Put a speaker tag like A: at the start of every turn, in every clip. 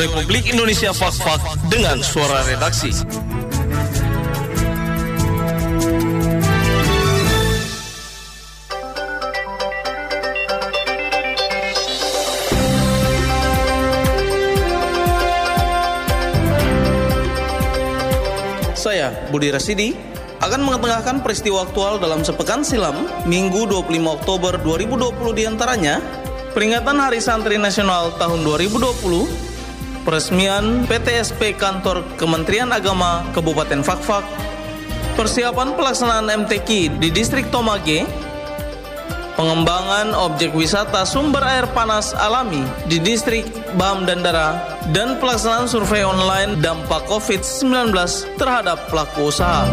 A: Republik Indonesia Fak-Fak dengan suara redaksi. Saya Budi Rasidi akan mengetengahkan peristiwa aktual dalam sepekan silam Minggu 25 Oktober 2020 di antaranya peringatan Hari Santri Nasional tahun 2020 peresmian PTSP Kantor Kementerian Agama Kabupaten Fakfak. Persiapan pelaksanaan MTQ di Distrik Tomage. Pengembangan objek wisata sumber air panas alami di Distrik Bam Dandara. Dan pelaksanaan survei online dampak COVID-19 terhadap pelaku usaha.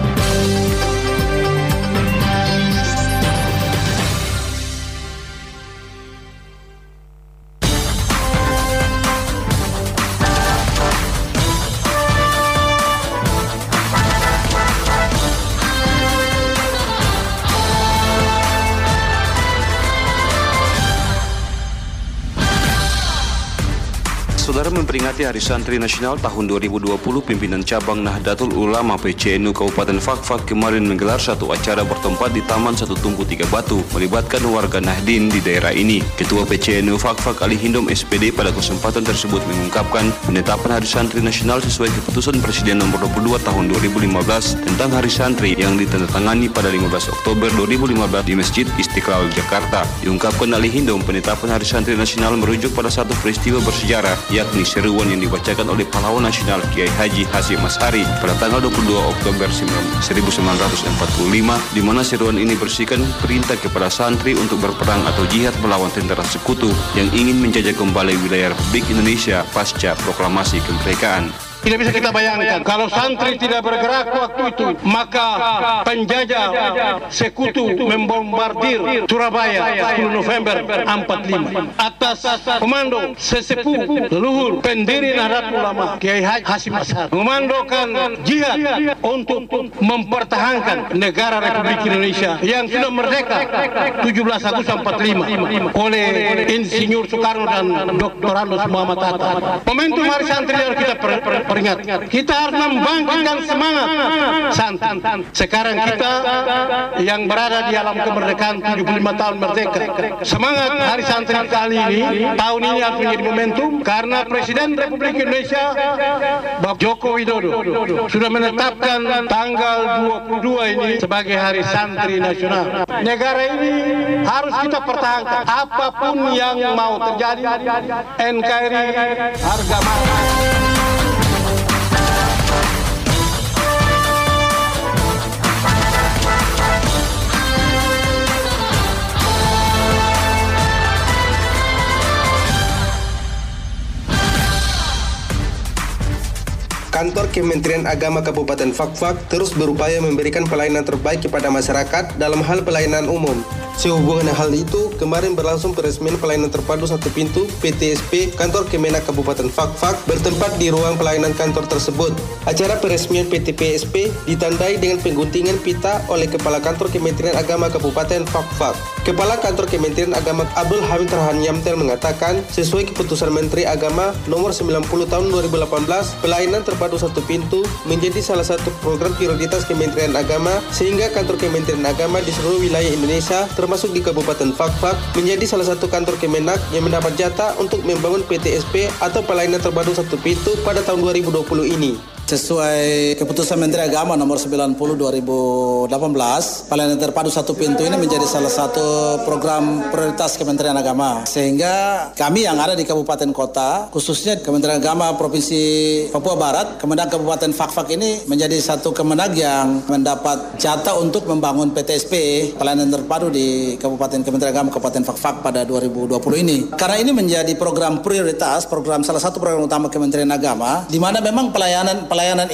B: Saudara memperingati Hari Santri Nasional tahun 2020, pimpinan cabang Nahdlatul Ulama PCNU Kabupaten Fakfak kemarin menggelar satu acara bertempat di Taman Satu Tungku Tiga Batu, melibatkan warga Nahdin di daerah ini. Ketua PCNU Fakfak Ali Hindom SPD pada kesempatan tersebut mengungkapkan penetapan Hari Santri Nasional sesuai keputusan Presiden nomor 22 tahun 2015 tentang Hari Santri yang ditandatangani pada 15 Oktober 2015 di Masjid Istiqlal Jakarta. Diungkapkan Ali Hindom, penetapan Hari Santri Nasional merujuk pada satu peristiwa bersejarah yakni seruan yang dibacakan oleh pahlawan nasional Kiai Haji Hasyim Ashari pada tanggal 22 Oktober 1945 di mana seruan ini bersihkan perintah kepada santri untuk berperang atau jihad melawan tentara sekutu yang ingin menjajah kembali wilayah Republik Indonesia pasca proklamasi kemerdekaan.
C: Tidak bisa kita bayangkan kalau santri tidak bergerak waktu itu maka penjajah sekutu membombardir Surabaya 10 November 45 atas komando sesepuh leluhur pendiri Nahdlatul Ulama Kiai Hasyim Ashari mengomandokan jihad untuk mempertahankan negara Republik Indonesia yang sudah merdeka 17 Agustus 45 oleh Insinyur Soekarno dan Dr. Andos Muhammad Hatta. Momentum Hari Santri harus kita per, per, peringat. Kita harus membangkitkan semangat santri. Sekarang kita yang berada di alam kemerdekaan 75 tahun merdeka. Semangat Hari Santri kali ini, tahun ini harus menjadi momentum karena Presiden Republik Indonesia Bapak Joko Widodo sudah menetapkan tanggal 22 ini sebagai Hari Santri Nasional. Negara ini harus kita pertahankan apa pun yang mau terjadi. NKRI harga mati.
D: Kantor Kementerian Agama Kabupaten Fakfak terus berupaya memberikan pelayanan terbaik kepada masyarakat dalam hal pelayanan umum. Sehubungan hal itu, kemarin berlangsung peresmian pelayanan terpadu satu pintu PTSP Kantor Kemenak Kabupaten Fakfak bertempat di ruang pelayanan kantor tersebut. Acara peresmian PTPSP ditandai dengan pengguntingan pita oleh Kepala Kantor Kementerian Agama Kabupaten Fakfak. Kepala Kantor Kementerian Agama Abdul Hamid Rahan Yamtel mengatakan, sesuai keputusan Menteri Agama nomor 90 tahun 2018, pelayanan terpadu satu pintu menjadi salah satu program prioritas Kementerian Agama sehingga kantor Kementerian Agama di seluruh wilayah Indonesia termasuk di Kabupaten Fakfak menjadi salah satu kantor Kemenak yang mendapat jatah untuk membangun PTSP atau pelayanan terpadu satu pintu pada tahun 2020 ini.
E: Sesuai keputusan Menteri Agama nomor 90 2018, pelayanan terpadu satu pintu ini menjadi salah satu program prioritas Kementerian Agama. Sehingga kami yang ada di kabupaten kota, khususnya Kementerian Agama Provinsi Papua Barat, Kemenag Kabupaten Fakfak ini menjadi satu kemenag yang mendapat jatah untuk membangun PTSP, pelayanan terpadu di Kabupaten Kementerian Agama Kabupaten Fakfak pada 2020 ini. Karena ini menjadi program prioritas, program salah satu program utama Kementerian Agama, di mana memang pelayanan pelayanan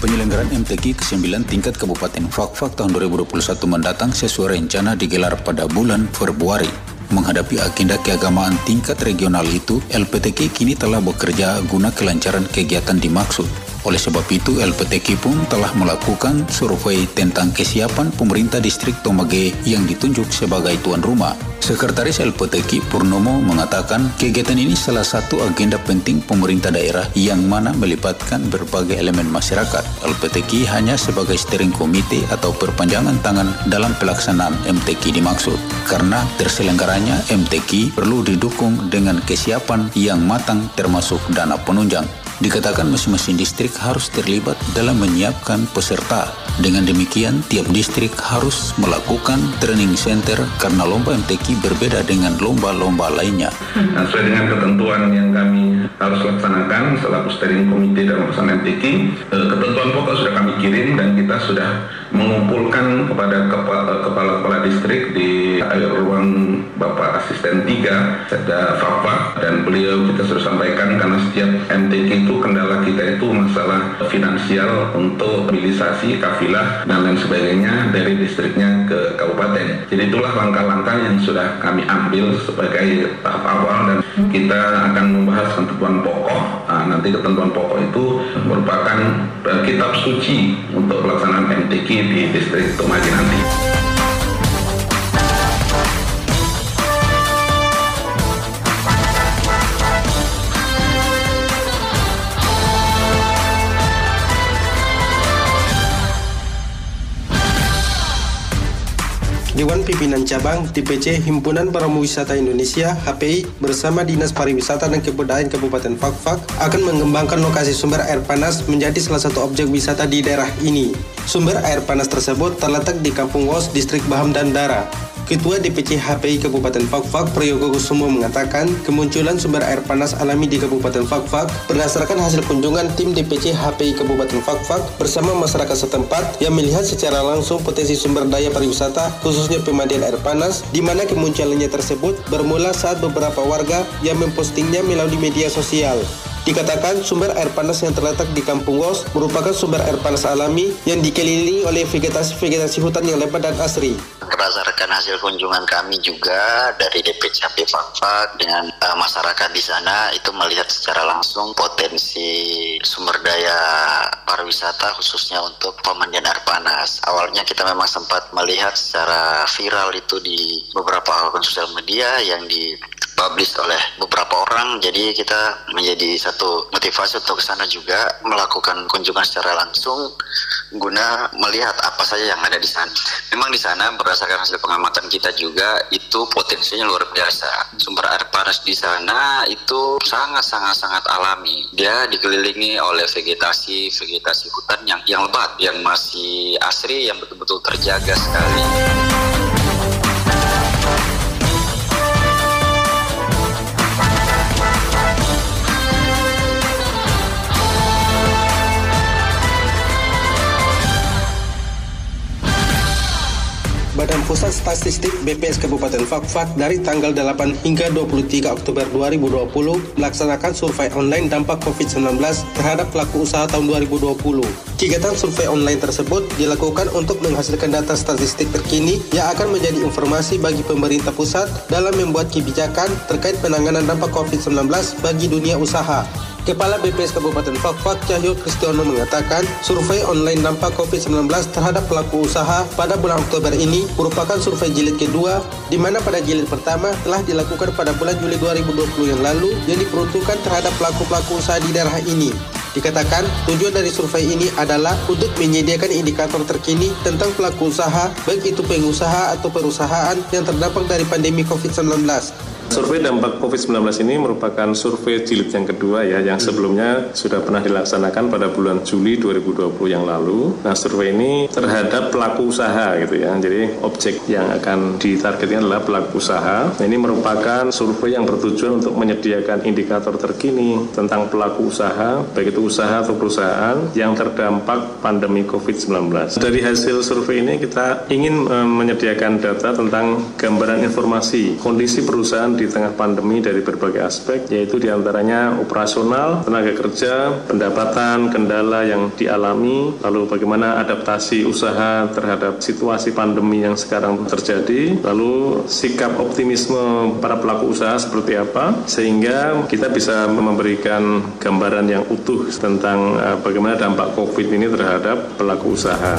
F: Penyelenggaraan MTQ ke-9 tingkat Kabupaten Fakfak tahun 2021 mendatang sesuai rencana digelar pada bulan Februari. Menghadapi agenda keagamaan tingkat regional itu, LPTK kini telah bekerja guna kelancaran kegiatan dimaksud. Oleh sebab itu, LPTK pun telah melakukan survei tentang kesiapan pemerintah distrik Tomage yang ditunjuk sebagai tuan rumah. Sekretaris LPTK Purnomo mengatakan kegiatan ini salah satu agenda penting pemerintah daerah yang mana melibatkan berbagai elemen masyarakat. LPTK hanya sebagai steering komite atau perpanjangan tangan dalam pelaksanaan MTQ dimaksud. Karena terselenggaranya MTQ perlu didukung dengan kesiapan yang matang termasuk dana penunjang. Dikatakan masing-masing distrik harus terlibat dalam menyiapkan peserta. Dengan demikian, tiap distrik harus melakukan training center karena lomba MTQ berbeda dengan lomba-lomba lainnya.
G: Nah, sesuai dengan ketentuan yang kami harus laksanakan selaku steering komite dalam pelaksanaan MTQ, eh, ketentuan pokok sudah kami kirim dan kita sudah mengumpulkan kepada kepala-kepala distrik di ruang Bapak Asisten 3, ada Fafa, dan beliau kita sudah sampaikan karena setiap MTQ itu kendala kita itu masalah finansial untuk mobilisasi kafilah dan lain sebagainya dari distriknya ke kabupaten. Jadi itulah langkah-langkah yang sudah kami ambil sebagai tahap awal dan kita akan membahas ketentuan pokok. Nah, nanti ketentuan pokok itu merupakan kitab suci untuk pelaksanaan MTQ di distrik Tomaji nanti.
D: Dewan Pimpinan Cabang DPC Himpunan Wisata Indonesia HPI bersama Dinas Pariwisata dan Kebudayaan Kabupaten Fakfak akan mengembangkan lokasi sumber air panas menjadi salah satu objek wisata di daerah ini. Sumber air panas tersebut terletak di Kampung Wos, Distrik Baham dan Dara. Ketua DPC HPI Kabupaten Fakfak Priyogo Kusumo mengatakan kemunculan sumber air panas alami di Kabupaten Fakfak berdasarkan hasil kunjungan tim DPC HPI Kabupaten Fakfak bersama masyarakat setempat yang melihat secara langsung potensi sumber daya pariwisata khususnya pemandian air panas di mana kemunculannya tersebut bermula saat beberapa warga yang mempostingnya melalui media sosial. Dikatakan sumber air panas yang terletak di Kampung Wos merupakan sumber air panas alami yang dikelilingi oleh vegetasi-vegetasi hutan yang lebat dan asri.
H: Berdasarkan hasil kunjungan kami juga dari DPCP Fakfak dengan uh, masyarakat di sana itu melihat secara langsung potensi sumber daya pariwisata khususnya untuk pemandian air panas. Awalnya kita memang sempat melihat secara viral itu di beberapa akun sosial media yang di dipublish oleh beberapa orang jadi kita menjadi satu motivasi untuk ke sana juga melakukan kunjungan secara langsung guna melihat apa saja yang ada di sana. Memang di sana berdasarkan hasil pengamatan kita juga itu potensinya luar biasa. Sumber air panas di sana itu sangat sangat sangat alami. Dia dikelilingi oleh vegetasi vegetasi hutan yang yang lebat, yang masih asri, yang betul-betul terjaga sekali.
D: Badan Pusat Statistik BPS Kabupaten Fakfak dari tanggal 8 hingga 23 Oktober 2020 melaksanakan survei online dampak COVID-19 terhadap pelaku usaha tahun 2020. Kegiatan survei online tersebut dilakukan untuk menghasilkan data statistik terkini yang akan menjadi informasi bagi pemerintah pusat dalam membuat kebijakan terkait penanganan dampak COVID-19 bagi dunia usaha. Kepala BPS Kabupaten Fakfak Cahyo Kristiono mengatakan survei online dampak COVID-19 terhadap pelaku usaha pada bulan Oktober ini merupakan survei jilid kedua di mana pada jilid pertama telah dilakukan pada bulan Juli 2020 yang lalu yang diperuntukkan terhadap pelaku-pelaku usaha di daerah ini. Dikatakan tujuan dari survei ini adalah untuk menyediakan indikator terkini tentang pelaku usaha, baik itu pengusaha atau perusahaan yang terdampak dari pandemi COVID-19.
I: Survei dampak COVID-19 ini merupakan survei jilid yang kedua ya, yang sebelumnya sudah pernah dilaksanakan pada bulan Juli 2020 yang lalu. Nah, survei ini terhadap pelaku usaha gitu ya. Jadi objek yang akan ditargetkan adalah pelaku usaha. Nah, ini merupakan survei yang bertujuan untuk menyediakan indikator terkini tentang pelaku usaha, baik itu usaha atau perusahaan yang terdampak pandemi COVID-19. Dari hasil survei ini kita ingin menyediakan data tentang gambaran informasi kondisi perusahaan di tengah pandemi dari berbagai aspek, yaitu di antaranya operasional, tenaga kerja, pendapatan, kendala yang dialami, lalu bagaimana adaptasi usaha terhadap situasi pandemi yang sekarang terjadi, lalu sikap optimisme para pelaku usaha seperti apa, sehingga kita bisa memberikan gambaran yang utuh tentang uh, bagaimana dampak COVID ini terhadap pelaku usaha.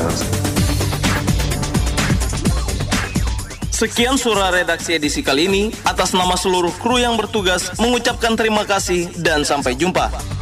A: Sekian surah redaksi edisi kali ini. Atas nama seluruh kru yang bertugas, mengucapkan terima kasih dan sampai jumpa.